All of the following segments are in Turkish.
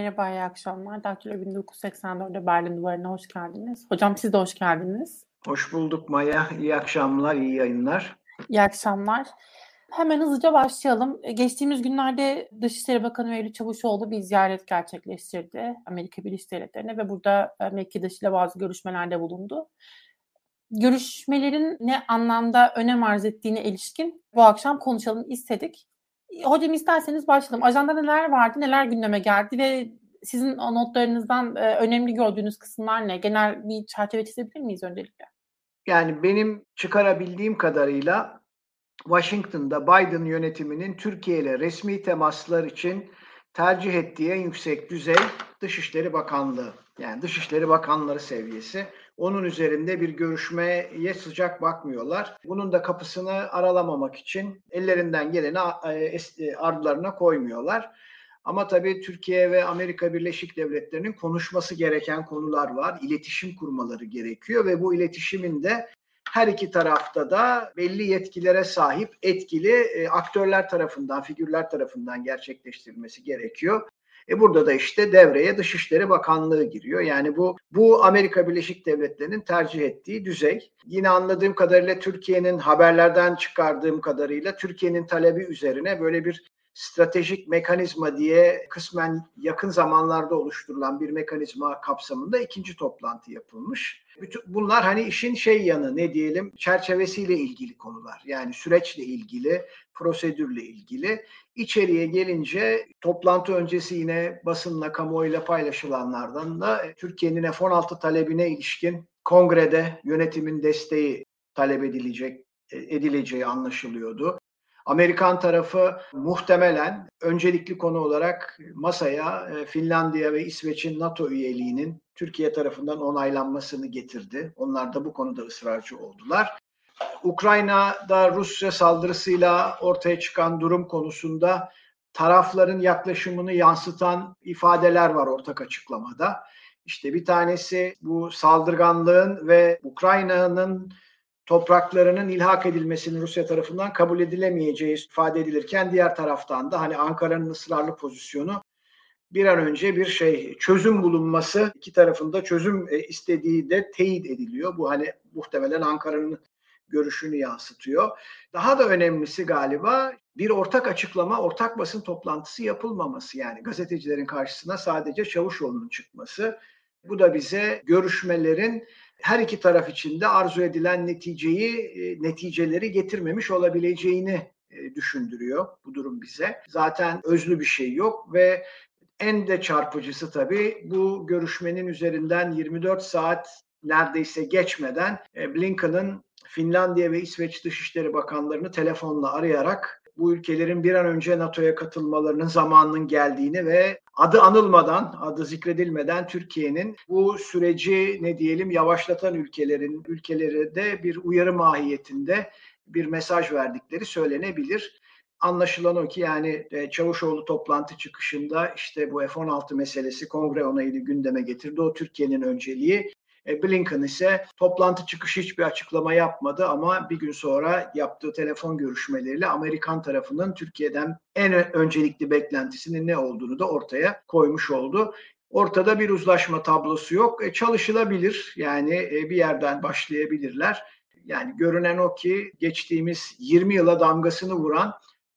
Merhaba, iyi akşamlar. Daktilo 1984'de Berlin Duvarı'na hoş geldiniz. Hocam siz de hoş geldiniz. Hoş bulduk Maya. İyi akşamlar, iyi yayınlar. İyi akşamlar. Hemen hızlıca başlayalım. E, geçtiğimiz günlerde Dışişleri Bakanı Mevlüt Çavuşoğlu bir ziyaret gerçekleştirdi Amerika Birleşik Devletleri'ne ve burada Mekke ile bazı görüşmelerde bulundu. Görüşmelerin ne anlamda önem arz ettiğine ilişkin bu akşam konuşalım istedik. Hocam isterseniz başlayalım. Ajanda neler vardı, neler gündeme geldi ve sizin notlarınızdan e, önemli gördüğünüz kısımlar ne? Genel bir çerçeve çizebilir miyiz öncelikle? Yani benim çıkarabildiğim kadarıyla Washington'da Biden yönetiminin Türkiye ile resmi temaslar için tercih ettiği en yüksek düzey Dışişleri Bakanlığı. Yani Dışişleri Bakanları seviyesi. Onun üzerinde bir görüşmeye sıcak bakmıyorlar. Bunun da kapısını aralamamak için ellerinden geleni e, e, ardılarına koymuyorlar. Ama tabii Türkiye ve Amerika Birleşik Devletleri'nin konuşması gereken konular var. İletişim kurmaları gerekiyor ve bu iletişimin de her iki tarafta da belli yetkilere sahip etkili e, aktörler tarafından, figürler tarafından gerçekleştirilmesi gerekiyor. E burada da işte devreye Dışişleri Bakanlığı giriyor. Yani bu bu Amerika Birleşik Devletleri'nin tercih ettiği düzey. Yine anladığım kadarıyla Türkiye'nin haberlerden çıkardığım kadarıyla Türkiye'nin talebi üzerine böyle bir stratejik mekanizma diye kısmen yakın zamanlarda oluşturulan bir mekanizma kapsamında ikinci toplantı yapılmış. Bütün bunlar hani işin şey yanı ne diyelim çerçevesiyle ilgili konular. Yani süreçle ilgili, prosedürle ilgili. İçeriye gelince toplantı öncesi yine basınla, kamuoyuyla paylaşılanlardan da Türkiye'nin F-16 talebine ilişkin kongrede yönetimin desteği talep edilecek edileceği anlaşılıyordu. Amerikan tarafı muhtemelen öncelikli konu olarak masaya e, Finlandiya ve İsveç'in NATO üyeliğinin Türkiye tarafından onaylanmasını getirdi. Onlar da bu konuda ısrarcı oldular. Ukrayna'da Rusya saldırısıyla ortaya çıkan durum konusunda tarafların yaklaşımını yansıtan ifadeler var ortak açıklamada. İşte bir tanesi bu saldırganlığın ve Ukrayna'nın topraklarının ilhak edilmesinin Rusya tarafından kabul edilemeyeceği ifade edilirken diğer taraftan da hani Ankara'nın ısrarlı pozisyonu bir an önce bir şey çözüm bulunması iki tarafında çözüm e, istediği de teyit ediliyor. Bu hani muhtemelen Ankara'nın görüşünü yansıtıyor. Daha da önemlisi galiba bir ortak açıklama, ortak basın toplantısı yapılmaması yani gazetecilerin karşısına sadece Çavuşoğlu'nun çıkması. Bu da bize görüşmelerin her iki taraf için de arzu edilen neticeyi, e, neticeleri getirmemiş olabileceğini e, düşündürüyor bu durum bize. Zaten özlü bir şey yok ve en de çarpıcısı tabii bu görüşmenin üzerinden 24 saat neredeyse geçmeden e, Blinken'ın Finlandiya ve İsveç Dışişleri Bakanlarını telefonla arayarak bu ülkelerin bir an önce NATO'ya katılmalarının zamanının geldiğini ve adı anılmadan, adı zikredilmeden Türkiye'nin bu süreci ne diyelim yavaşlatan ülkelerin ülkeleri de bir uyarı mahiyetinde bir mesaj verdikleri söylenebilir. Anlaşılan o ki yani e, Çavuşoğlu toplantı çıkışında işte bu F-16 meselesi kongre onayını gündeme getirdi. O Türkiye'nin önceliği. E, Blinken ise toplantı çıkışı hiçbir açıklama yapmadı ama bir gün sonra yaptığı telefon görüşmeleriyle Amerikan tarafının Türkiye'den en öncelikli beklentisinin ne olduğunu da ortaya koymuş oldu. Ortada bir uzlaşma tablosu yok. E, çalışılabilir. Yani e, bir yerden başlayabilirler. Yani görünen o ki geçtiğimiz 20 yıla damgasını vuran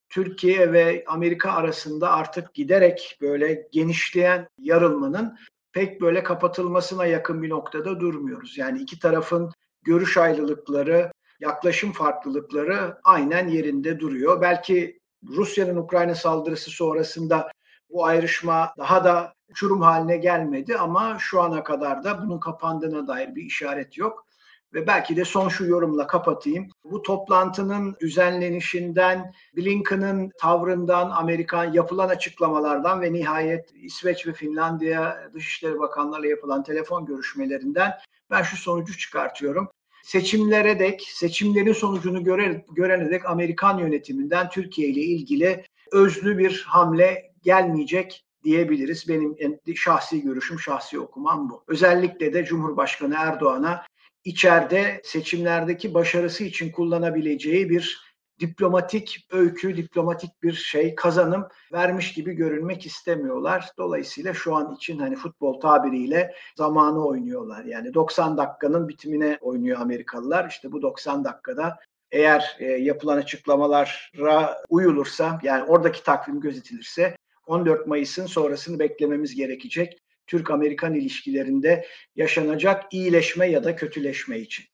Türkiye ve Amerika arasında artık giderek böyle genişleyen yarılmanın pek böyle kapatılmasına yakın bir noktada durmuyoruz. Yani iki tarafın görüş ayrılıkları, yaklaşım farklılıkları aynen yerinde duruyor. Belki Rusya'nın Ukrayna saldırısı sonrasında bu ayrışma daha da uçurum haline gelmedi ama şu ana kadar da bunun kapandığına dair bir işaret yok. Ve belki de son şu yorumla kapatayım. Bu toplantının düzenlenişinden, Blinken'ın tavrından, Amerikan yapılan açıklamalardan ve nihayet İsveç ve Finlandiya Dışişleri Bakanlarıyla yapılan telefon görüşmelerinden ben şu sonucu çıkartıyorum. Seçimlere dek, seçimlerin sonucunu göre, görene dek Amerikan yönetiminden Türkiye ile ilgili özlü bir hamle gelmeyecek diyebiliriz. Benim şahsi görüşüm, şahsi okumam bu. Özellikle de Cumhurbaşkanı Erdoğan'a içeride seçimlerdeki başarısı için kullanabileceği bir diplomatik öykü, diplomatik bir şey, kazanım vermiş gibi görünmek istemiyorlar. Dolayısıyla şu an için hani futbol tabiriyle zamanı oynuyorlar. Yani 90 dakikanın bitimine oynuyor Amerikalılar. İşte bu 90 dakikada eğer e, yapılan açıklamalara uyulursa yani oradaki takvim gözetilirse 14 Mayıs'ın sonrasını beklememiz gerekecek. Türk-Amerikan ilişkilerinde yaşanacak iyileşme ya da kötüleşme için.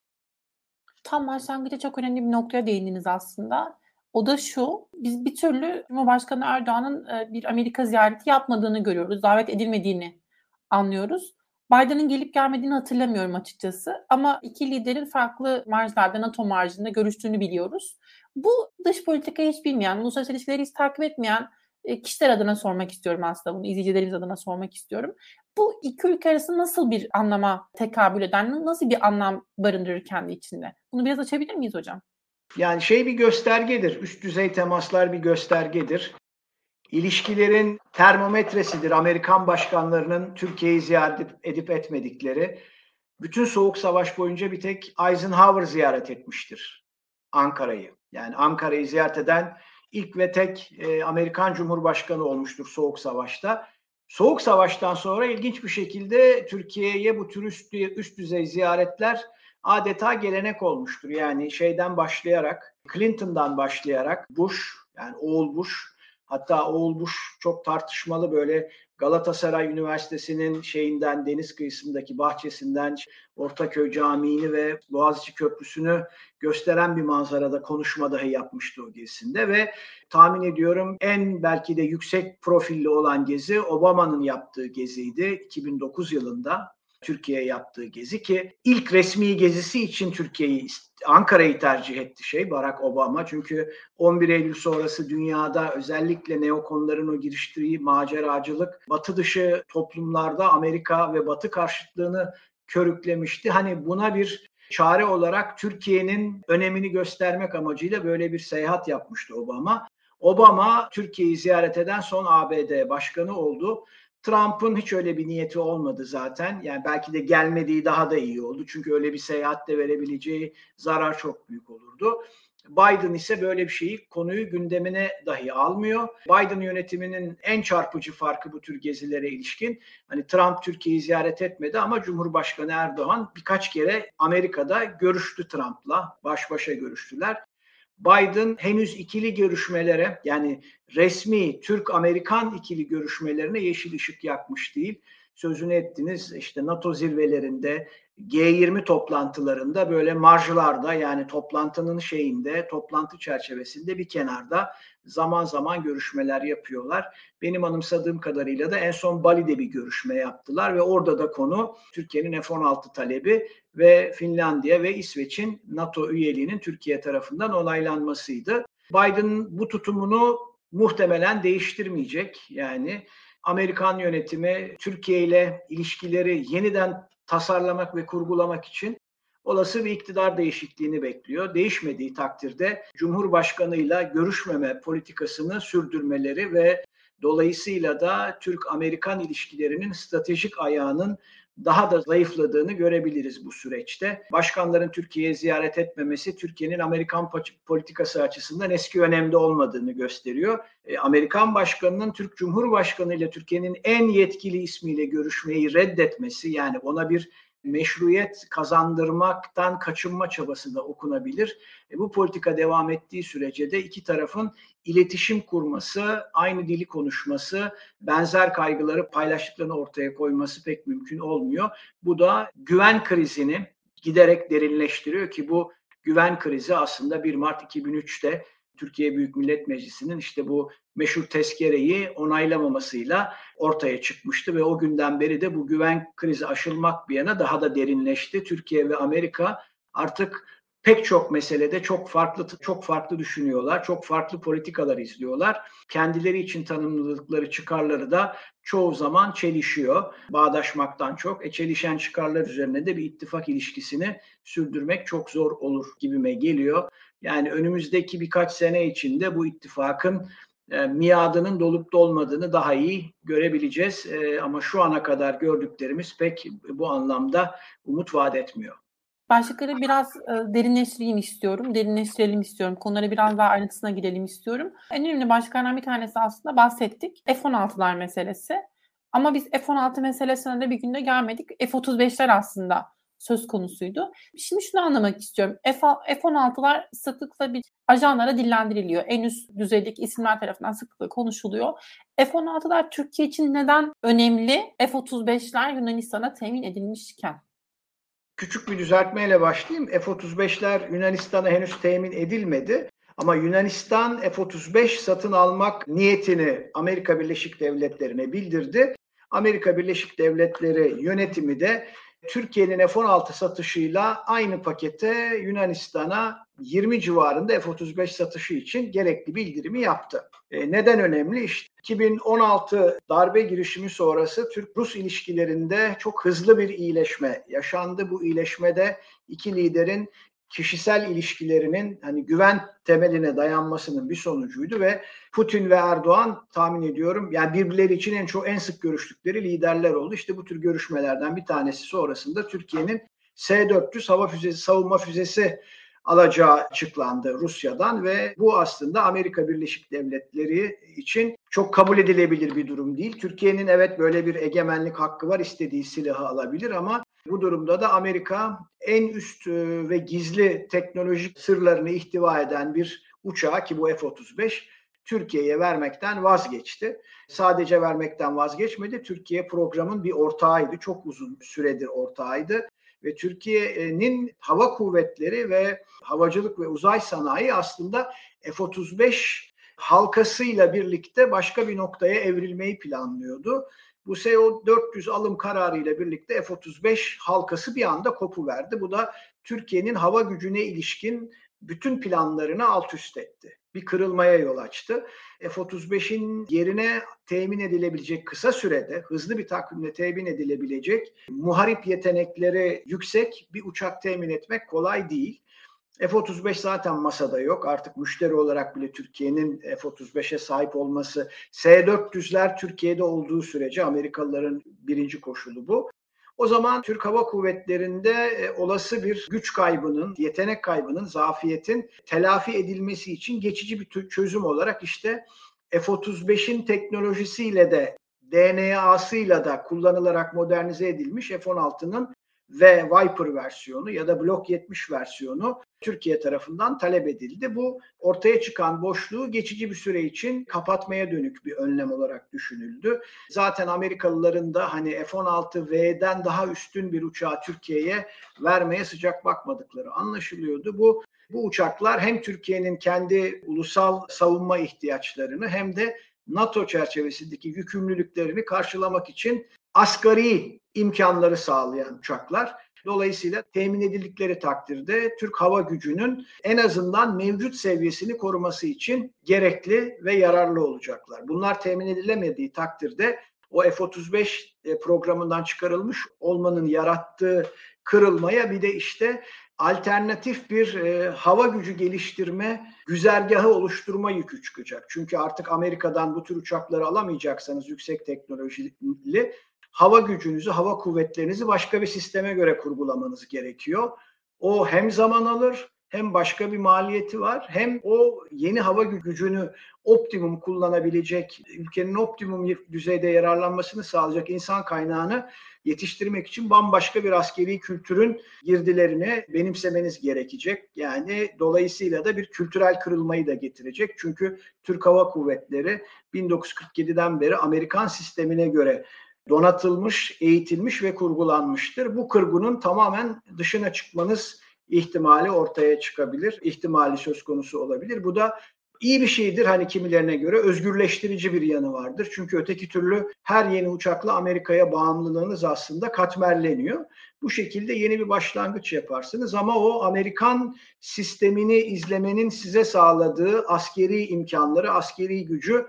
Tam başlangıçta çok önemli bir noktaya değindiniz aslında. O da şu, biz bir türlü Cumhurbaşkanı Erdoğan'ın e, bir Amerika ziyareti yapmadığını görüyoruz, davet edilmediğini anlıyoruz. Biden'ın gelip gelmediğini hatırlamıyorum açıkçası ama iki liderin farklı marjlarda, NATO marjında görüştüğünü biliyoruz. Bu dış politikayı hiç bilmeyen, uluslararası ilişkileri hiç takip etmeyen kişiler adına sormak istiyorum aslında bunu, izleyicilerimiz adına sormak istiyorum. Bu iki ülke arasında nasıl bir anlama tekabül eden, nasıl bir anlam barındırır kendi içinde? Bunu biraz açabilir miyiz hocam? Yani şey bir göstergedir, üst düzey temaslar bir göstergedir. İlişkilerin termometresidir Amerikan başkanlarının Türkiye'yi ziyaret edip etmedikleri. Bütün Soğuk Savaş boyunca bir tek Eisenhower ziyaret etmiştir Ankara'yı. Yani Ankara'yı ziyaret eden ilk ve tek e, Amerikan Cumhurbaşkanı olmuştur Soğuk Savaş'ta. Soğuk Savaş'tan sonra ilginç bir şekilde Türkiye'ye bu tür üst, üst düzey ziyaretler adeta gelenek olmuştur. Yani şeyden başlayarak, Clinton'dan başlayarak Bush, yani oğul Bush, hatta oğul Bush çok tartışmalı böyle Galatasaray Üniversitesi'nin şeyinden deniz kıyısındaki bahçesinden Ortaköy Camii'ni ve Boğaziçi Köprüsü'nü gösteren bir manzarada konuşma dahi yapmıştı o gezisinde ve tahmin ediyorum en belki de yüksek profilli olan gezi Obama'nın yaptığı geziydi 2009 yılında. Türkiye'ye yaptığı gezi ki ilk resmi gezisi için Türkiye'yi Ankara'yı tercih etti şey Barack Obama. Çünkü 11 Eylül sonrası dünyada özellikle neokonların o giriştiği maceracılık batı dışı toplumlarda Amerika ve batı karşıtlığını körüklemişti. Hani buna bir çare olarak Türkiye'nin önemini göstermek amacıyla böyle bir seyahat yapmıştı Obama. Obama Türkiye'yi ziyaret eden son ABD başkanı oldu. Trump'ın hiç öyle bir niyeti olmadı zaten. Yani belki de gelmediği daha da iyi oldu. Çünkü öyle bir seyahatte verebileceği zarar çok büyük olurdu. Biden ise böyle bir şeyi konuyu gündemine dahi almıyor. Biden yönetiminin en çarpıcı farkı bu tür gezilere ilişkin. Hani Trump Türkiye'yi ziyaret etmedi ama Cumhurbaşkanı Erdoğan birkaç kere Amerika'da görüştü Trump'la. Baş başa görüştüler. Biden henüz ikili görüşmelere yani resmi Türk-Amerikan ikili görüşmelerine yeşil ışık yakmış değil. Sözünü ettiniz işte NATO zirvelerinde, G20 toplantılarında böyle marjlarda yani toplantının şeyinde, toplantı çerçevesinde bir kenarda zaman zaman görüşmeler yapıyorlar. Benim anımsadığım kadarıyla da en son Bali'de bir görüşme yaptılar ve orada da konu Türkiye'nin F-16 talebi ve Finlandiya ve İsveç'in NATO üyeliğinin Türkiye tarafından onaylanmasıydı. Biden bu tutumunu muhtemelen değiştirmeyecek. Yani Amerikan yönetimi Türkiye ile ilişkileri yeniden tasarlamak ve kurgulamak için olası bir iktidar değişikliğini bekliyor. Değişmediği takdirde Cumhurbaşkanıyla görüşmeme politikasını sürdürmeleri ve dolayısıyla da Türk-Amerikan ilişkilerinin stratejik ayağının daha da zayıfladığını görebiliriz bu süreçte. Başkanların Türkiye'ye ziyaret etmemesi Türkiye'nin Amerikan politikası açısından eski önemde olmadığını gösteriyor. E, Amerikan başkanının Türk Cumhurbaşkanı ile Türkiye'nin en yetkili ismiyle görüşmeyi reddetmesi yani ona bir meşruiyet kazandırmaktan kaçınma çabası da okunabilir. E, bu politika devam ettiği sürece de iki tarafın iletişim kurması, aynı dili konuşması, benzer kaygıları paylaştıklarını ortaya koyması pek mümkün olmuyor. Bu da güven krizini giderek derinleştiriyor ki bu güven krizi aslında 1 Mart 2003'te Türkiye Büyük Millet Meclisi'nin işte bu meşhur tezkereyi onaylamamasıyla ortaya çıkmıştı ve o günden beri de bu güven krizi aşılmak bir yana daha da derinleşti. Türkiye ve Amerika artık pek çok meselede çok farklı çok farklı düşünüyorlar. Çok farklı politikalar izliyorlar. Kendileri için tanımladıkları çıkarları da çoğu zaman çelişiyor. Bağdaşmaktan çok. E, çelişen çıkarlar üzerine de bir ittifak ilişkisini sürdürmek çok zor olur gibime geliyor. Yani önümüzdeki birkaç sene içinde bu ittifakın e, miadının dolup dolmadığını daha iyi görebileceğiz. E, ama şu ana kadar gördüklerimiz pek bu anlamda umut vaat etmiyor. Başlıkları biraz e, derinleştireyim istiyorum. Derinleştirelim istiyorum. Konulara biraz daha ayrıntısına girelim istiyorum. En önemli başlıklardan bir tanesi aslında bahsettik. F-16'lar meselesi. Ama biz F-16 meselesine de bir günde gelmedik. F-35'ler aslında söz konusuydu. Şimdi şunu anlamak istiyorum. F-16'lar sıklıkla bir ajanlara dillendiriliyor. En üst düzeydeki isimler tarafından sıklıkla konuşuluyor. F-16'lar Türkiye için neden önemli? F-35'ler Yunanistan'a temin edilmişken. Küçük bir düzeltmeyle başlayayım. F-35'ler Yunanistan'a henüz temin edilmedi. Ama Yunanistan F-35 satın almak niyetini Amerika Birleşik Devletleri'ne bildirdi. Amerika Birleşik Devletleri yönetimi de Türkiye'nin F-16 satışıyla aynı pakete Yunanistan'a 20 civarında F-35 satışı için gerekli bildirimi yaptı. E, neden önemli? İşte 2016 darbe girişimi sonrası Türk-Rus ilişkilerinde çok hızlı bir iyileşme yaşandı. Bu iyileşmede iki liderin kişisel ilişkilerinin hani güven temeline dayanmasının bir sonucuydu ve Putin ve Erdoğan tahmin ediyorum yani birbirleri için en çok en sık görüştükleri liderler oldu. İşte bu tür görüşmelerden bir tanesi sonrasında Türkiye'nin S-400 hava füzesi savunma füzesi alacağı açıklandı Rusya'dan ve bu aslında Amerika Birleşik Devletleri için çok kabul edilebilir bir durum değil. Türkiye'nin evet böyle bir egemenlik hakkı var istediği silahı alabilir ama bu durumda da Amerika en üst e, ve gizli teknolojik sırlarını ihtiva eden bir uçağı ki bu F-35 Türkiye'ye vermekten vazgeçti. Sadece vermekten vazgeçmedi. Türkiye programın bir ortağıydı. Çok uzun süredir ortağıydı. Ve Türkiye'nin hava kuvvetleri ve havacılık ve uzay sanayi aslında F-35 halkasıyla birlikte başka bir noktaya evrilmeyi planlıyordu. Bu SO-400 alım kararı ile birlikte F-35 halkası bir anda kopu verdi. Bu da Türkiye'nin hava gücüne ilişkin bütün planlarını alt üst etti. Bir kırılmaya yol açtı. F-35'in yerine temin edilebilecek kısa sürede hızlı bir takvimle temin edilebilecek muharip yetenekleri yüksek bir uçak temin etmek kolay değil. F-35 zaten masada yok. Artık müşteri olarak bile Türkiye'nin F-35'e sahip olması S-400'ler Türkiye'de olduğu sürece Amerikalıların birinci koşulu bu. O zaman Türk Hava Kuvvetleri'nde e, olası bir güç kaybının, yetenek kaybının, zafiyetin telafi edilmesi için geçici bir çözüm olarak işte F-35'in teknolojisiyle de DNA'sıyla da kullanılarak modernize edilmiş F-16'nın ve Viper versiyonu ya da Block 70 versiyonu Türkiye tarafından talep edildi. Bu ortaya çıkan boşluğu geçici bir süre için kapatmaya dönük bir önlem olarak düşünüldü. Zaten Amerikalıların da hani F-16V'den daha üstün bir uçağı Türkiye'ye vermeye sıcak bakmadıkları anlaşılıyordu. Bu bu uçaklar hem Türkiye'nin kendi ulusal savunma ihtiyaçlarını hem de NATO çerçevesindeki yükümlülüklerini karşılamak için asgari imkanları sağlayan uçaklar. Dolayısıyla temin edildikleri takdirde Türk hava gücünün en azından mevcut seviyesini koruması için gerekli ve yararlı olacaklar. Bunlar temin edilemediği takdirde o F-35 e, programından çıkarılmış olmanın yarattığı kırılmaya bir de işte alternatif bir e, hava gücü geliştirme güzergahı oluşturma yükü çıkacak. Çünkü artık Amerika'dan bu tür uçakları alamayacaksanız yüksek teknolojili hava gücünüzü, hava kuvvetlerinizi başka bir sisteme göre kurgulamanız gerekiyor. O hem zaman alır hem başka bir maliyeti var hem o yeni hava gücünü optimum kullanabilecek, ülkenin optimum düzeyde yararlanmasını sağlayacak insan kaynağını yetiştirmek için bambaşka bir askeri kültürün girdilerini benimsemeniz gerekecek. Yani dolayısıyla da bir kültürel kırılmayı da getirecek. Çünkü Türk Hava Kuvvetleri 1947'den beri Amerikan sistemine göre donatılmış, eğitilmiş ve kurgulanmıştır. Bu kırgının tamamen dışına çıkmanız ihtimali ortaya çıkabilir, ihtimali söz konusu olabilir. Bu da iyi bir şeydir hani kimilerine göre özgürleştirici bir yanı vardır. Çünkü öteki türlü her yeni uçakla Amerika'ya bağımlılığınız aslında katmerleniyor. Bu şekilde yeni bir başlangıç yaparsınız ama o Amerikan sistemini izlemenin size sağladığı askeri imkanları, askeri gücü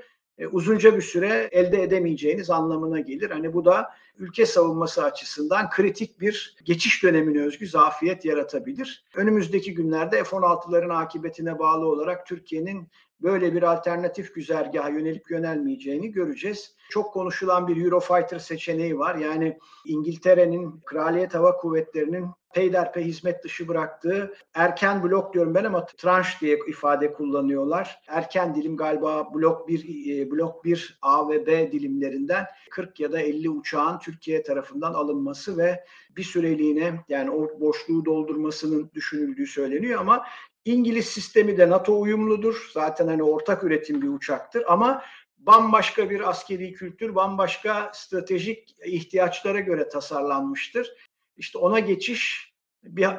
uzunca bir süre elde edemeyeceğiniz anlamına gelir. Hani bu da ülke savunması açısından kritik bir geçiş dönemine özgü zafiyet yaratabilir. Önümüzdeki günlerde F-16'ların akıbetine bağlı olarak Türkiye'nin böyle bir alternatif güzergaha yönelip yönelmeyeceğini göreceğiz. Çok konuşulan bir Eurofighter seçeneği var. Yani İngiltere'nin Kraliyet Hava Kuvvetleri'nin peyderpey hizmet dışı bıraktığı erken blok diyorum ben ama tranş diye ifade kullanıyorlar. Erken dilim galiba blok 1 e, blok 1 A ve B dilimlerinden 40 ya da 50 uçağın Türkiye tarafından alınması ve bir süreliğine yani o boşluğu doldurmasının düşünüldüğü söyleniyor ama İngiliz sistemi de NATO uyumludur. Zaten hani ortak üretim bir uçaktır ama bambaşka bir askeri kültür, bambaşka stratejik ihtiyaçlara göre tasarlanmıştır. İşte ona geçiş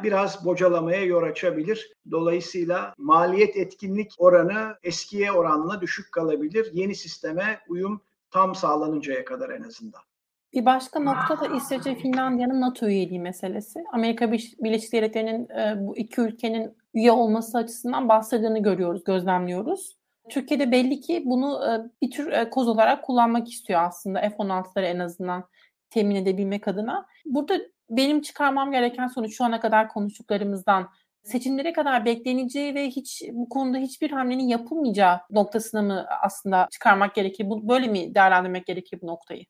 biraz bocalamaya yol açabilir. Dolayısıyla maliyet etkinlik oranı eskiye oranla düşük kalabilir. Yeni sisteme uyum tam sağlanıncaya kadar en azından. Bir başka nokta da İsveç Finlandiya'nın NATO üyeliği meselesi. Amerika Birleşik Devletleri'nin e, bu iki ülkenin üye olması açısından bahsedildiğini görüyoruz, gözlemliyoruz. Türkiye'de belli ki bunu e, bir tür e, koz olarak kullanmak istiyor aslında F-16'ları en azından temin edebilmek adına. Burada benim çıkarmam gereken sonuç şu ana kadar konuştuklarımızdan seçimlere kadar bekleneceği ve hiç bu konuda hiçbir hamlenin yapılmayacağı noktasına mı aslında çıkarmak gerekir? Bu, böyle mi değerlendirmek gerekir bu noktayı?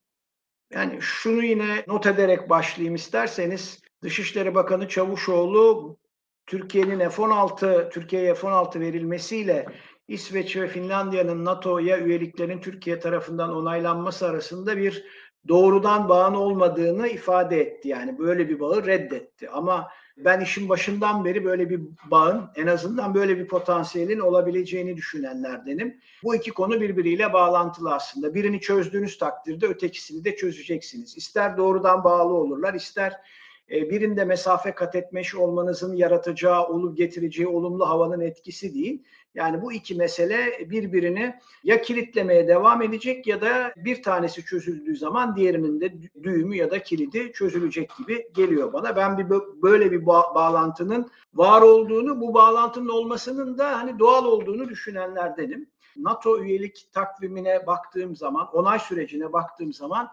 Yani şunu yine not ederek başlayayım isterseniz. Dışişleri Bakanı Çavuşoğlu Türkiye'nin F-16, Türkiye'ye F-16 verilmesiyle İsveç ve Finlandiya'nın NATO'ya üyeliklerin Türkiye tarafından onaylanması arasında bir doğrudan bağın olmadığını ifade etti. Yani böyle bir bağı reddetti. Ama ben işin başından beri böyle bir bağın en azından böyle bir potansiyelin olabileceğini düşünenlerdenim. Bu iki konu birbiriyle bağlantılı aslında. Birini çözdüğünüz takdirde ötekisini de çözeceksiniz. İster doğrudan bağlı olurlar, ister birinde mesafe kat etmiş olmanızın yaratacağı, olup getireceği olumlu havanın etkisi değil. Yani bu iki mesele birbirini ya kilitlemeye devam edecek ya da bir tanesi çözüldüğü zaman diğerinin de düğümü ya da kilidi çözülecek gibi geliyor bana. Ben bir böyle bir ba- bağlantının var olduğunu, bu bağlantının olmasının da hani doğal olduğunu düşünenlerdenim. NATO üyelik takvimine baktığım zaman, onay sürecine baktığım zaman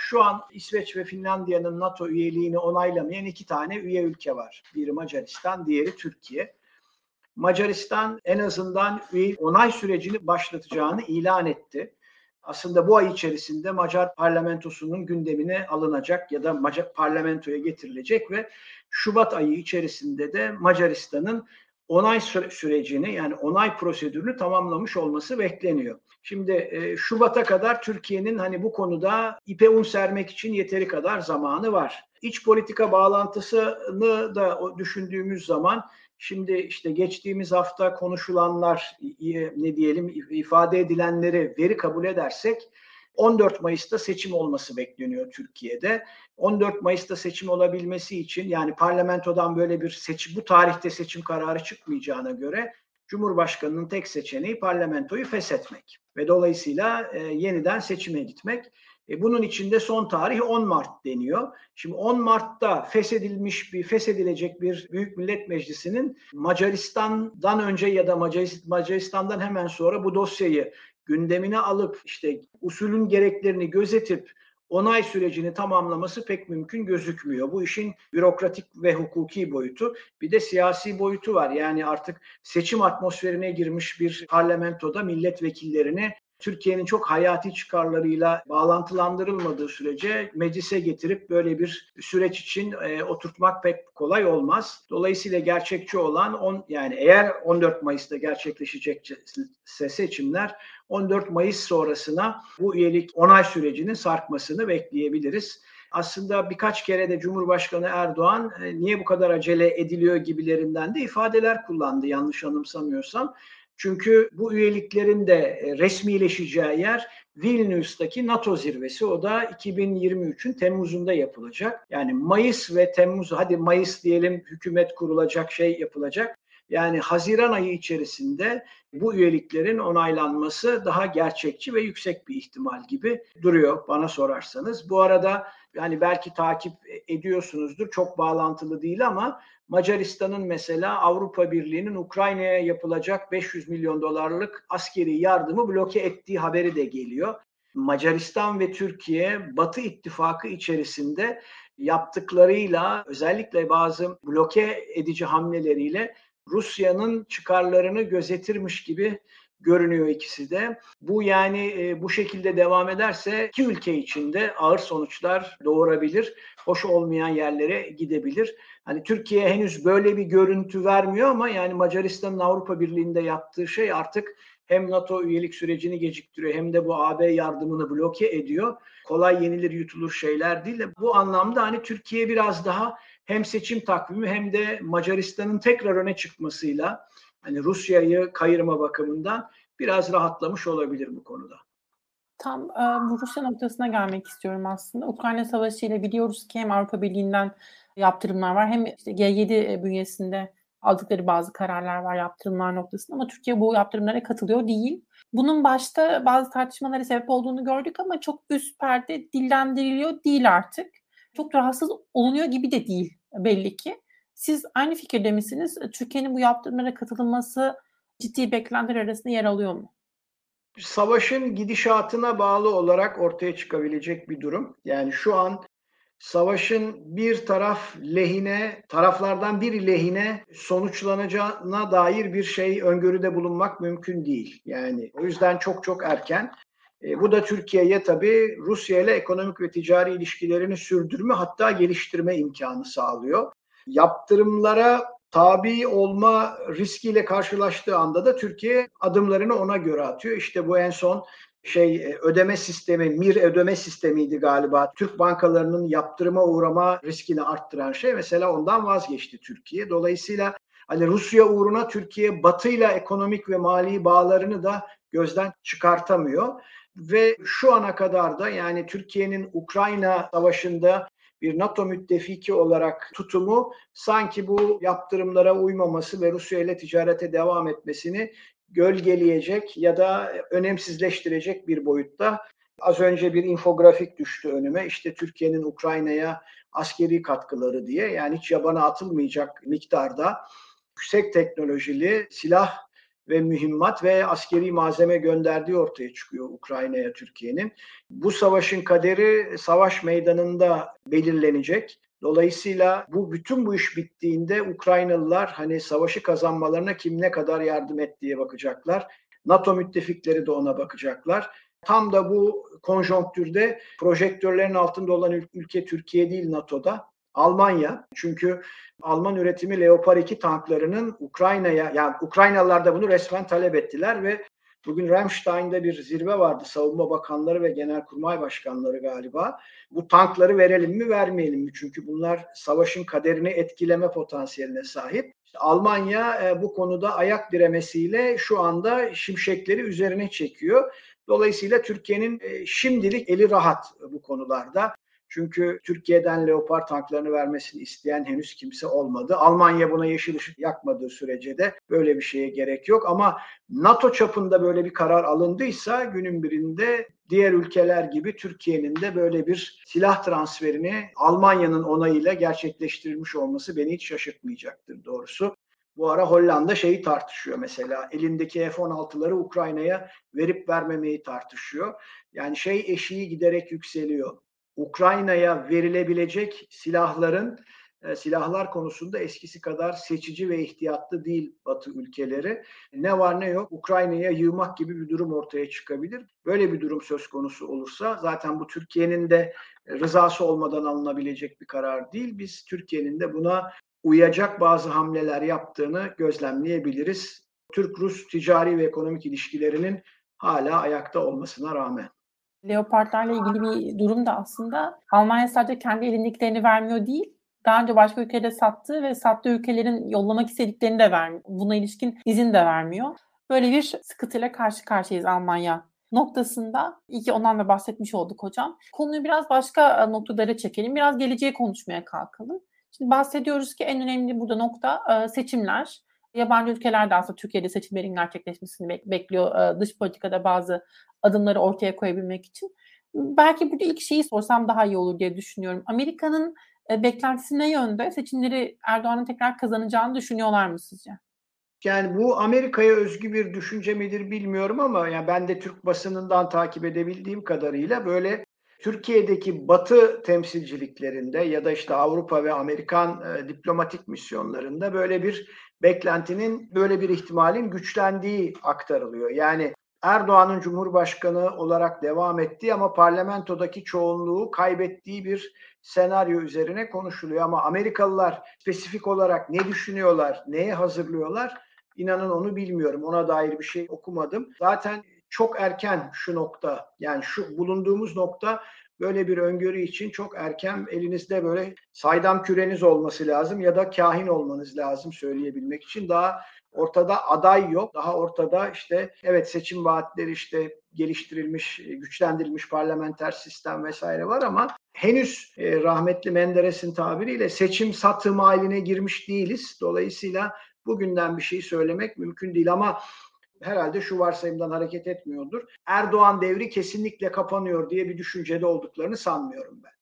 şu an İsveç ve Finlandiya'nın NATO üyeliğini onaylamayan iki tane üye ülke var. Biri Macaristan, diğeri Türkiye. Macaristan en azından onay sürecini başlatacağını ilan etti. Aslında bu ay içerisinde Macar parlamentosunun gündemine alınacak ya da Macar parlamentoya getirilecek ve Şubat ayı içerisinde de Macaristan'ın onay sürecini yani onay prosedürünü tamamlamış olması bekleniyor. Şimdi e, Şubat'a kadar Türkiye'nin hani bu konuda ipe un sermek için yeteri kadar zamanı var. İç politika bağlantısını da düşündüğümüz zaman Şimdi işte geçtiğimiz hafta konuşulanlar ne diyelim ifade edilenleri veri kabul edersek 14 Mayıs'ta seçim olması bekleniyor Türkiye'de. 14 Mayıs'ta seçim olabilmesi için yani parlamentodan böyle bir seçim bu tarihte seçim kararı çıkmayacağına göre Cumhurbaşkanının tek seçeneği parlamentoyu feshetmek ve dolayısıyla e, yeniden seçime gitmek. E, bunun içinde son tarih 10 Mart deniyor. Şimdi 10 Mart'ta feshedilmiş bir feshedilecek bir Büyük Millet Meclisi'nin Macaristan'dan önce ya da Macaristan'dan hemen sonra bu dosyayı gündemine alıp işte usulün gereklerini gözetip onay sürecini tamamlaması pek mümkün gözükmüyor. Bu işin bürokratik ve hukuki boyutu. Bir de siyasi boyutu var. Yani artık seçim atmosferine girmiş bir parlamentoda milletvekillerini Türkiye'nin çok hayati çıkarlarıyla bağlantılandırılmadığı sürece meclise getirip böyle bir süreç için e, oturtmak pek kolay olmaz. Dolayısıyla gerçekçi olan on, yani eğer 14 Mayıs'ta gerçekleşecekse seçimler 14 Mayıs sonrasına bu üyelik onay sürecinin sarkmasını bekleyebiliriz. Aslında birkaç kere de Cumhurbaşkanı Erdoğan e, niye bu kadar acele ediliyor gibilerinden de ifadeler kullandı yanlış anımsamıyorsam. Çünkü bu üyeliklerin de e, resmileşeceği yer Vilnius'taki NATO zirvesi. O da 2023'ün Temmuz'unda yapılacak. Yani Mayıs ve Temmuz, hadi Mayıs diyelim hükümet kurulacak şey yapılacak. Yani Haziran ayı içerisinde bu üyeliklerin onaylanması daha gerçekçi ve yüksek bir ihtimal gibi duruyor bana sorarsanız. Bu arada yani belki takip ediyorsunuzdur çok bağlantılı değil ama Macaristan'ın mesela Avrupa Birliği'nin Ukrayna'ya yapılacak 500 milyon dolarlık askeri yardımı bloke ettiği haberi de geliyor. Macaristan ve Türkiye Batı ittifakı içerisinde yaptıklarıyla özellikle bazı bloke edici hamleleriyle Rusya'nın çıkarlarını gözetirmiş gibi görünüyor ikisi de. Bu yani e, bu şekilde devam ederse iki ülke içinde ağır sonuçlar doğurabilir. Hoş olmayan yerlere gidebilir. Hani Türkiye henüz böyle bir görüntü vermiyor ama yani Macaristan'ın Avrupa Birliği'nde yaptığı şey artık hem NATO üyelik sürecini geciktiriyor hem de bu AB yardımını bloke ediyor. Kolay yenilir yutulur şeyler değil de bu anlamda hani Türkiye biraz daha hem seçim takvimi hem de Macaristan'ın tekrar öne çıkmasıyla hani Rusya'yı kayırma bakımından biraz rahatlamış olabilir bu konuda. Tam e, bu Rusya noktasına gelmek istiyorum aslında. Ukrayna Savaşı ile biliyoruz ki hem Avrupa Birliği'nden yaptırımlar var hem işte G7 bünyesinde aldıkları bazı kararlar var yaptırımlar noktasında ama Türkiye bu yaptırımlara katılıyor değil. Bunun başta bazı tartışmalara sebep olduğunu gördük ama çok üst perde dillendiriliyor değil artık. Çok rahatsız olunuyor gibi de değil belli ki. Siz aynı fikirde misiniz? Türkiye'nin bu yaptırımlara katılması ciddi beklentiler arasında yer alıyor mu? Savaşın gidişatına bağlı olarak ortaya çıkabilecek bir durum. Yani şu an savaşın bir taraf lehine, taraflardan biri lehine sonuçlanacağına dair bir şey öngörüde bulunmak mümkün değil. Yani o yüzden çok çok erken. E, bu da Türkiye'ye tabii Rusya ile ekonomik ve ticari ilişkilerini sürdürme hatta geliştirme imkanı sağlıyor. Yaptırımlara tabi olma riskiyle karşılaştığı anda da Türkiye adımlarını ona göre atıyor. İşte bu en son şey e, ödeme sistemi, MIR ödeme sistemiydi galiba. Türk bankalarının yaptırıma uğrama riskini arttıran şey mesela ondan vazgeçti Türkiye. Dolayısıyla hani Rusya uğruna Türkiye batıyla ekonomik ve mali bağlarını da gözden çıkartamıyor. Ve şu ana kadar da yani Türkiye'nin Ukrayna savaşında bir NATO müttefiki olarak tutumu sanki bu yaptırımlara uymaması ve Rusya ile ticarete devam etmesini gölgeleyecek ya da önemsizleştirecek bir boyutta. Az önce bir infografik düştü önüme. İşte Türkiye'nin Ukrayna'ya askeri katkıları diye yani hiç yabana atılmayacak miktarda yüksek teknolojili silah ve mühimmat ve askeri malzeme gönderdiği ortaya çıkıyor Ukrayna'ya Türkiye'nin. Bu savaşın kaderi savaş meydanında belirlenecek. Dolayısıyla bu bütün bu iş bittiğinde Ukraynalılar hani savaşı kazanmalarına kim ne kadar yardım ettiğe bakacaklar. NATO müttefikleri de ona bakacaklar. Tam da bu konjonktürde projektörlerin altında olan ülke Türkiye değil NATO'da. Almanya. Çünkü Alman üretimi Leopard 2 tanklarının Ukrayna'ya yani Ukraynalılar da bunu resmen talep ettiler ve Bugün Ramstein'de bir zirve vardı. Savunma bakanları ve genelkurmay başkanları galiba. Bu tankları verelim mi vermeyelim mi? Çünkü bunlar savaşın kaderini etkileme potansiyeline sahip. İşte Almanya e, bu konuda ayak diremesiyle şu anda şimşekleri üzerine çekiyor. Dolayısıyla Türkiye'nin e, şimdilik eli rahat bu konularda. Çünkü Türkiye'den Leopard tanklarını vermesini isteyen henüz kimse olmadı. Almanya buna yeşil ışık yakmadığı sürece de böyle bir şeye gerek yok. Ama NATO çapında böyle bir karar alındıysa günün birinde diğer ülkeler gibi Türkiye'nin de böyle bir silah transferini Almanya'nın onayıyla gerçekleştirilmiş olması beni hiç şaşırtmayacaktır doğrusu. Bu ara Hollanda şeyi tartışıyor mesela. Elindeki F-16'ları Ukrayna'ya verip vermemeyi tartışıyor. Yani şey eşiği giderek yükseliyor. Ukrayna'ya verilebilecek silahların e, silahlar konusunda eskisi kadar seçici ve ihtiyatlı değil Batı ülkeleri. Ne var ne yok Ukrayna'ya yığmak gibi bir durum ortaya çıkabilir. Böyle bir durum söz konusu olursa zaten bu Türkiye'nin de rızası olmadan alınabilecek bir karar değil. Biz Türkiye'nin de buna uyacak bazı hamleler yaptığını gözlemleyebiliriz. Türk-Rus ticari ve ekonomik ilişkilerinin hala ayakta olmasına rağmen. Leopardlarla ilgili bir durum da aslında Almanya sadece kendi elindekilerini vermiyor değil, daha önce başka ülkede sattığı ve sattığı ülkelerin yollamak istediklerini de vermiyor. Buna ilişkin izin de vermiyor. Böyle bir sıkıntıyla karşı karşıyayız Almanya noktasında. İyi ki ondan da bahsetmiş olduk hocam. Konuyu biraz başka e, noktalara çekelim. Biraz geleceğe konuşmaya kalkalım. Şimdi bahsediyoruz ki en önemli burada nokta e, seçimler. Yabancı ülkeler de aslında Türkiye'de seçimlerin gerçekleşmesini bekliyor. E, dış politikada bazı adımları ortaya koyabilmek için. Belki burada ilk şeyi sorsam daha iyi olur diye düşünüyorum. Amerika'nın e, beklentisi ne yönde? Seçimleri Erdoğan'ın tekrar kazanacağını düşünüyorlar mı sizce? Yani bu Amerika'ya özgü bir düşünce midir bilmiyorum ama yani ben de Türk basınından takip edebildiğim kadarıyla böyle Türkiye'deki Batı temsilciliklerinde ya da işte Avrupa ve Amerikan e, diplomatik misyonlarında böyle bir beklentinin böyle bir ihtimalin güçlendiği aktarılıyor. Yani Erdoğan'ın Cumhurbaşkanı olarak devam ettiği ama parlamentodaki çoğunluğu kaybettiği bir senaryo üzerine konuşuluyor. Ama Amerikalılar spesifik olarak ne düşünüyorlar, neye hazırlıyorlar? İnanın onu bilmiyorum. Ona dair bir şey okumadım. Zaten çok erken şu nokta yani şu bulunduğumuz nokta böyle bir öngörü için çok erken elinizde böyle saydam küreniz olması lazım ya da kahin olmanız lazım söyleyebilmek için. Daha ortada aday yok. Daha ortada işte evet seçim vaatleri işte geliştirilmiş, güçlendirilmiş parlamenter sistem vesaire var ama henüz e, rahmetli Menderes'in tabiriyle seçim satım haline girmiş değiliz. Dolayısıyla bugünden bir şey söylemek mümkün değil ama herhalde şu varsayımdan hareket etmiyordur. Erdoğan devri kesinlikle kapanıyor diye bir düşüncede olduklarını sanmıyorum ben.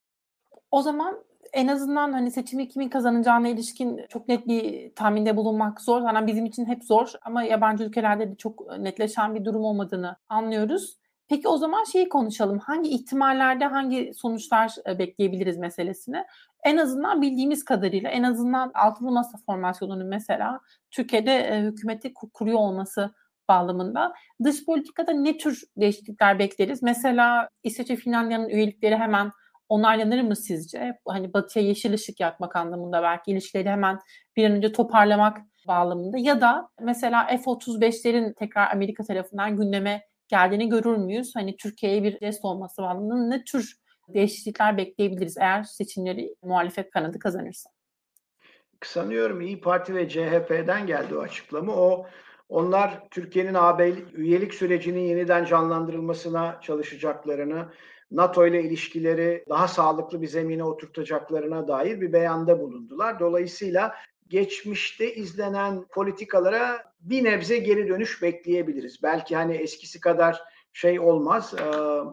O zaman en azından hani seçimi kimin kazanacağına ilişkin çok net bir tahminde bulunmak zor. Yani bizim için hep zor ama yabancı ülkelerde de çok netleşen bir durum olmadığını anlıyoruz. Peki o zaman şeyi konuşalım. Hangi ihtimallerde hangi sonuçlar e, bekleyebiliriz meselesini? En azından bildiğimiz kadarıyla en azından altılı masa formasyonunun mesela Türkiye'de e, hükümeti kuruyor olması bağlamında dış politikada ne tür değişiklikler bekleriz? Mesela İsveç ve Finlandiya'nın üyelikleri hemen onaylanır mı sizce? Hani batıya yeşil ışık yakmak anlamında belki ilişkileri hemen bir an önce toparlamak bağlamında ya da mesela F-35'lerin tekrar Amerika tarafından gündeme geldiğini görür müyüz? Hani Türkiye'ye bir jest olması bağlamında ne tür değişiklikler bekleyebiliriz eğer seçimleri muhalefet kanadı kazanırsa? Sanıyorum İyi Parti ve CHP'den geldi o açıklama. O onlar Türkiye'nin AB üyelik sürecinin yeniden canlandırılmasına çalışacaklarını, NATO ile ilişkileri daha sağlıklı bir zemine oturtacaklarına dair bir beyanda bulundular. Dolayısıyla geçmişte izlenen politikalara bir nebze geri dönüş bekleyebiliriz. Belki hani eskisi kadar şey olmaz, e,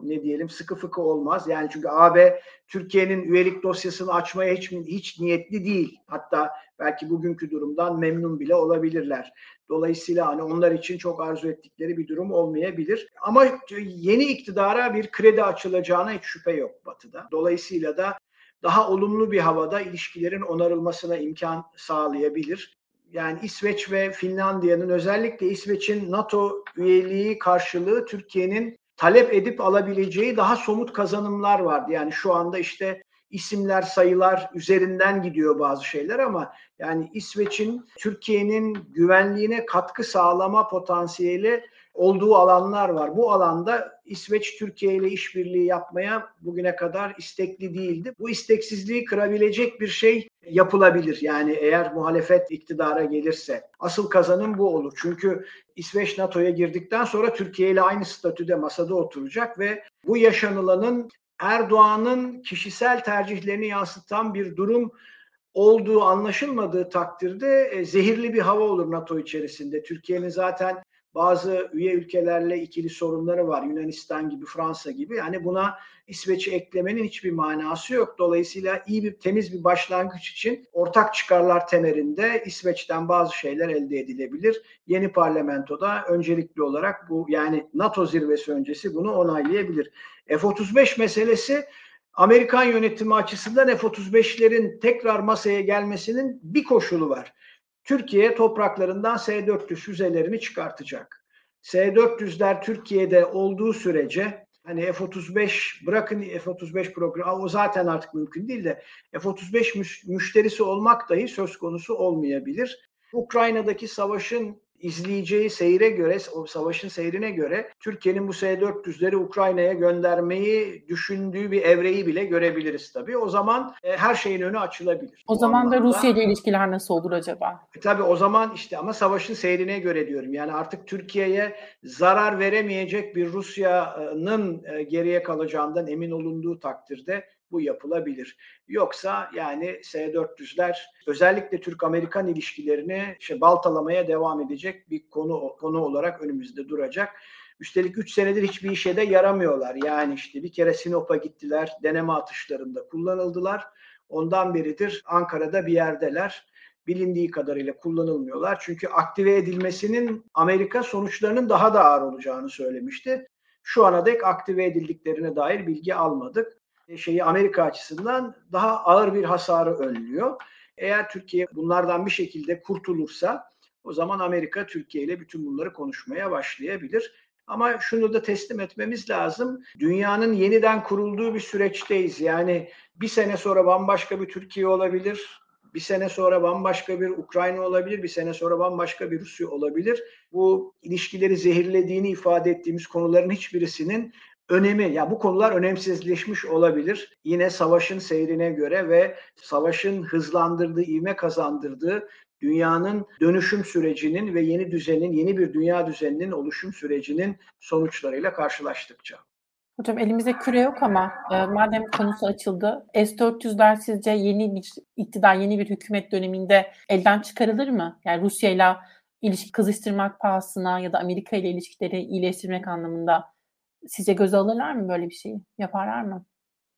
ne diyelim sıkı fıkı olmaz. Yani çünkü AB Türkiye'nin üyelik dosyasını açmaya hiç hiç niyetli değil. Hatta belki bugünkü durumdan memnun bile olabilirler. Dolayısıyla hani onlar için çok arzu ettikleri bir durum olmayabilir. Ama yeni iktidara bir kredi açılacağına hiç şüphe yok Batı'da. Dolayısıyla da daha olumlu bir havada ilişkilerin onarılmasına imkan sağlayabilir. Yani İsveç ve Finlandiya'nın özellikle İsveç'in NATO üyeliği karşılığı Türkiye'nin talep edip alabileceği daha somut kazanımlar vardı. Yani şu anda işte isimler, sayılar üzerinden gidiyor bazı şeyler ama yani İsveç'in Türkiye'nin güvenliğine katkı sağlama potansiyeli olduğu alanlar var. Bu alanda İsveç Türkiye ile işbirliği yapmaya bugüne kadar istekli değildi. Bu isteksizliği kırabilecek bir şey yapılabilir. Yani eğer muhalefet iktidara gelirse. Asıl kazanım bu olur. Çünkü İsveç NATO'ya girdikten sonra Türkiye ile aynı statüde masada oturacak ve bu yaşanılanın Erdoğan'ın kişisel tercihlerini yansıtan bir durum olduğu anlaşılmadığı takdirde e, zehirli bir hava olur NATO içerisinde. Türkiye'nin zaten bazı üye ülkelerle ikili sorunları var. Yunanistan gibi, Fransa gibi. Yani buna İsveç'i eklemenin hiçbir manası yok. Dolayısıyla iyi bir temiz bir başlangıç için ortak çıkarlar temelinde İsveç'ten bazı şeyler elde edilebilir. Yeni parlamentoda öncelikli olarak bu yani NATO zirvesi öncesi bunu onaylayabilir. F-35 meselesi Amerikan yönetimi açısından F-35'lerin tekrar masaya gelmesinin bir koşulu var. Türkiye topraklarından S-400 füzelerini çıkartacak. S-400'ler Türkiye'de olduğu sürece hani F-35 bırakın F-35 programı o zaten artık mümkün değil de F-35 müşterisi olmak dahi söz konusu olmayabilir. Ukrayna'daki savaşın izleyeceği seyre göre, o savaşın seyrine göre Türkiye'nin bu S-400'leri Ukrayna'ya göndermeyi düşündüğü bir evreyi bile görebiliriz tabii. O zaman e, her şeyin önü açılabilir. O zaman da Rusya ile ilişkiler nasıl olur acaba? E, tabii o zaman işte ama savaşın seyrine göre diyorum. Yani artık Türkiye'ye zarar veremeyecek bir Rusya'nın e, geriye kalacağından emin olunduğu takdirde bu yapılabilir. Yoksa yani S-400'ler özellikle Türk-Amerikan ilişkilerini işte baltalamaya devam edecek bir konu konu olarak önümüzde duracak. Üstelik 3 senedir hiçbir işe de yaramıyorlar. Yani işte bir kere Sinop'a gittiler, deneme atışlarında kullanıldılar. Ondan beridir Ankara'da bir yerdeler. Bilindiği kadarıyla kullanılmıyorlar. Çünkü aktive edilmesinin Amerika sonuçlarının daha da ağır olacağını söylemişti. Şu ana dek aktive edildiklerine dair bilgi almadık. E, şeyi Amerika açısından daha ağır bir hasarı önlüyor. Eğer Türkiye bunlardan bir şekilde kurtulursa O zaman Amerika Türkiye ile bütün bunları konuşmaya başlayabilir. Ama şunu da teslim etmemiz lazım. Dünyanın yeniden kurulduğu bir süreçteyiz. Yani bir sene sonra bambaşka bir Türkiye olabilir. Bir sene sonra bambaşka bir Ukrayna olabilir, bir sene sonra bambaşka bir Rusya olabilir. Bu ilişkileri zehirlediğini ifade ettiğimiz konuların hiçbirisinin önemi, ya bu konular önemsizleşmiş olabilir. Yine savaşın seyrine göre ve savaşın hızlandırdığı, ivme kazandırdığı dünyanın dönüşüm sürecinin ve yeni düzenin, yeni bir dünya düzeninin oluşum sürecinin sonuçlarıyla karşılaştıkça. Hocam elimizde küre yok ama e, madem konusu açıldı, S-400'ler sizce yeni bir iktidar, yeni bir hükümet döneminde elden çıkarılır mı? Yani Rusya ile ilişki kızıştırmak pahasına ya da Amerika ile ilişkileri iyileştirmek anlamında sizce göze alırlar mı böyle bir şeyi? Yaparlar mı?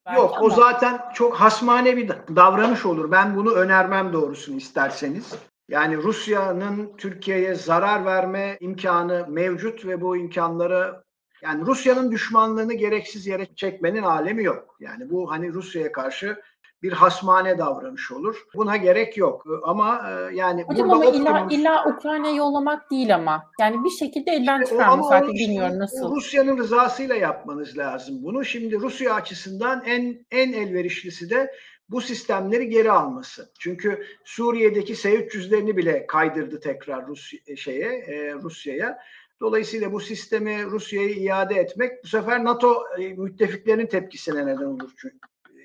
Belki Yok ama. o zaten çok hasmane bir davranış olur. Ben bunu önermem doğrusunu isterseniz. Yani Rusya'nın Türkiye'ye zarar verme imkanı mevcut ve bu imkanları yani Rusya'nın düşmanlığını gereksiz yere çekmenin alemi yok. Yani bu hani Rusya'ya karşı bir hasmane davranış olur. Buna gerek yok. Ama e, yani Hocam ama illa, illa Ukrayna'ya yollamak değil ama. Yani bir şekilde elden işte çıkarmak artık bilmiyorum nasıl. Rusya'nın rızasıyla yapmanız lazım bunu. Şimdi Rusya açısından en en elverişlisi de bu sistemleri geri alması. Çünkü Suriye'deki S-300'lerini bile kaydırdı tekrar Rusya, e, şeye e, Rusya'ya. Dolayısıyla bu sistemi Rusya'ya iade etmek bu sefer NATO e, müttefiklerinin tepkisine neden olur. Çünkü.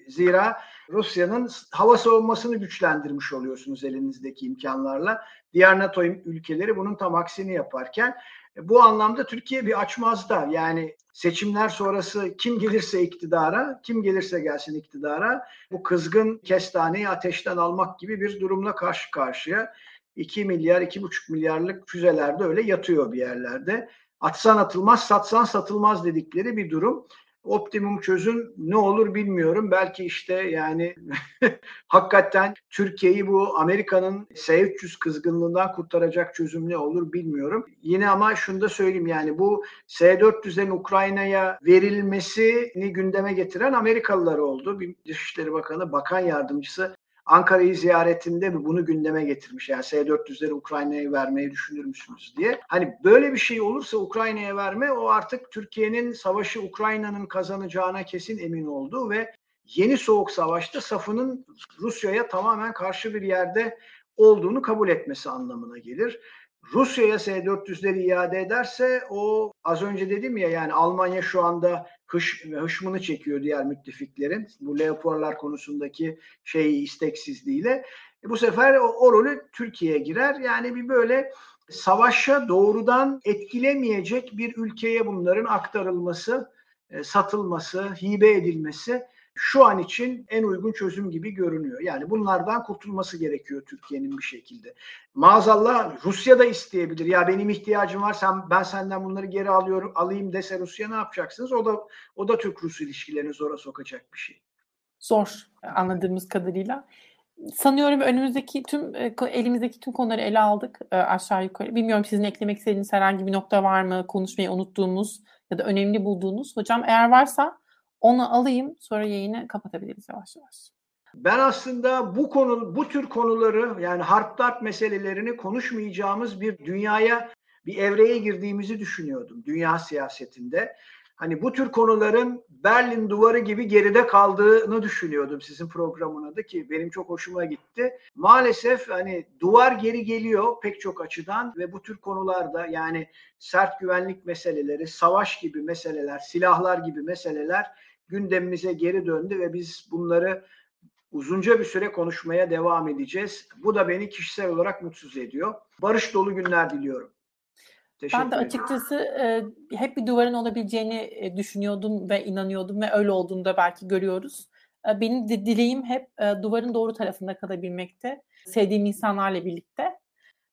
Zira Rusya'nın hava savunmasını güçlendirmiş oluyorsunuz elinizdeki imkanlarla. Diğer NATO ülkeleri bunun tam aksini yaparken e, bu anlamda Türkiye bir açmazda. Yani seçimler sonrası kim gelirse iktidara, kim gelirse gelsin iktidara bu kızgın kestaneyi ateşten almak gibi bir durumla karşı karşıya. 2 milyar, 2,5 milyarlık füzelerde öyle yatıyor bir yerlerde. Atsan atılmaz, satsan satılmaz dedikleri bir durum. Optimum çözüm ne olur bilmiyorum. Belki işte yani hakikaten Türkiye'yi bu Amerika'nın S-300 kızgınlığından kurtaracak çözüm ne olur bilmiyorum. Yine ama şunu da söyleyeyim yani bu S-400'lerin Ukrayna'ya verilmesini gündeme getiren Amerikalılar oldu. Bir Dışişleri Bakanı, Bakan Yardımcısı Ankara'yı ziyaretinde bunu gündeme getirmiş. Yani S-400'leri Ukrayna'ya vermeyi düşünür müsünüz diye. Hani böyle bir şey olursa Ukrayna'ya verme o artık Türkiye'nin savaşı Ukrayna'nın kazanacağına kesin emin oldu ve yeni soğuk savaşta safının Rusya'ya tamamen karşı bir yerde olduğunu kabul etmesi anlamına gelir. Rusya'ya S-400'leri iade ederse o az önce dedim ya yani Almanya şu anda hış, hışmını çekiyor diğer müttefiklerin bu Leopardlar konusundaki şey isteksizliğiyle. E bu sefer o, o rolü Türkiye'ye girer. Yani bir böyle savaşa doğrudan etkilemeyecek bir ülkeye bunların aktarılması, e, satılması, hibe edilmesi şu an için en uygun çözüm gibi görünüyor. Yani bunlardan kurtulması gerekiyor Türkiye'nin bir şekilde. Maazallah Rusya da isteyebilir. Ya benim ihtiyacım var sen ben senden bunları geri alıyorum alayım dese Rusya ne yapacaksınız? O da o da Türk-Rus ilişkilerini zora sokacak bir şey. Zor anladığımız kadarıyla. Sanıyorum önümüzdeki tüm e, elimizdeki tüm konuları ele aldık e, aşağı yukarı. Bilmiyorum sizin eklemek istediğiniz herhangi bir nokta var mı? Konuşmayı unuttuğumuz ya da önemli bulduğunuz. Hocam eğer varsa onu alayım sonra yayını kapatabiliriz yavaş yavaş. Ben aslında bu konu, bu tür konuları yani harp darp meselelerini konuşmayacağımız bir dünyaya, bir evreye girdiğimizi düşünüyordum dünya siyasetinde. Hani bu tür konuların Berlin duvarı gibi geride kaldığını düşünüyordum sizin programın adı ki benim çok hoşuma gitti. Maalesef hani duvar geri geliyor pek çok açıdan ve bu tür konularda yani sert güvenlik meseleleri, savaş gibi meseleler, silahlar gibi meseleler gündemimize geri döndü ve biz bunları uzunca bir süre konuşmaya devam edeceğiz. Bu da beni kişisel olarak mutsuz ediyor. Barış dolu günler diliyorum. Teşekkür ben de açıkçası e, hep bir duvarın olabileceğini e, düşünüyordum ve inanıyordum ve öyle olduğunu da belki görüyoruz. E, benim de dileğim hep e, duvarın doğru tarafında kalabilmekte. Sevdiğim insanlarla birlikte.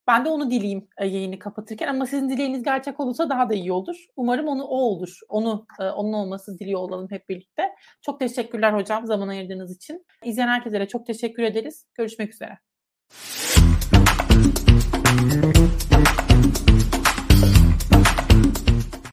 Ben de onu dileyim e, yayını kapatırken ama sizin dileğiniz gerçek olursa daha da iyi olur. Umarım onu o olur. Onu e, onun olması diliyor olalım hep birlikte. Çok teşekkürler hocam zaman ayırdığınız için. İzleyen herkese çok teşekkür ederiz. Görüşmek üzere.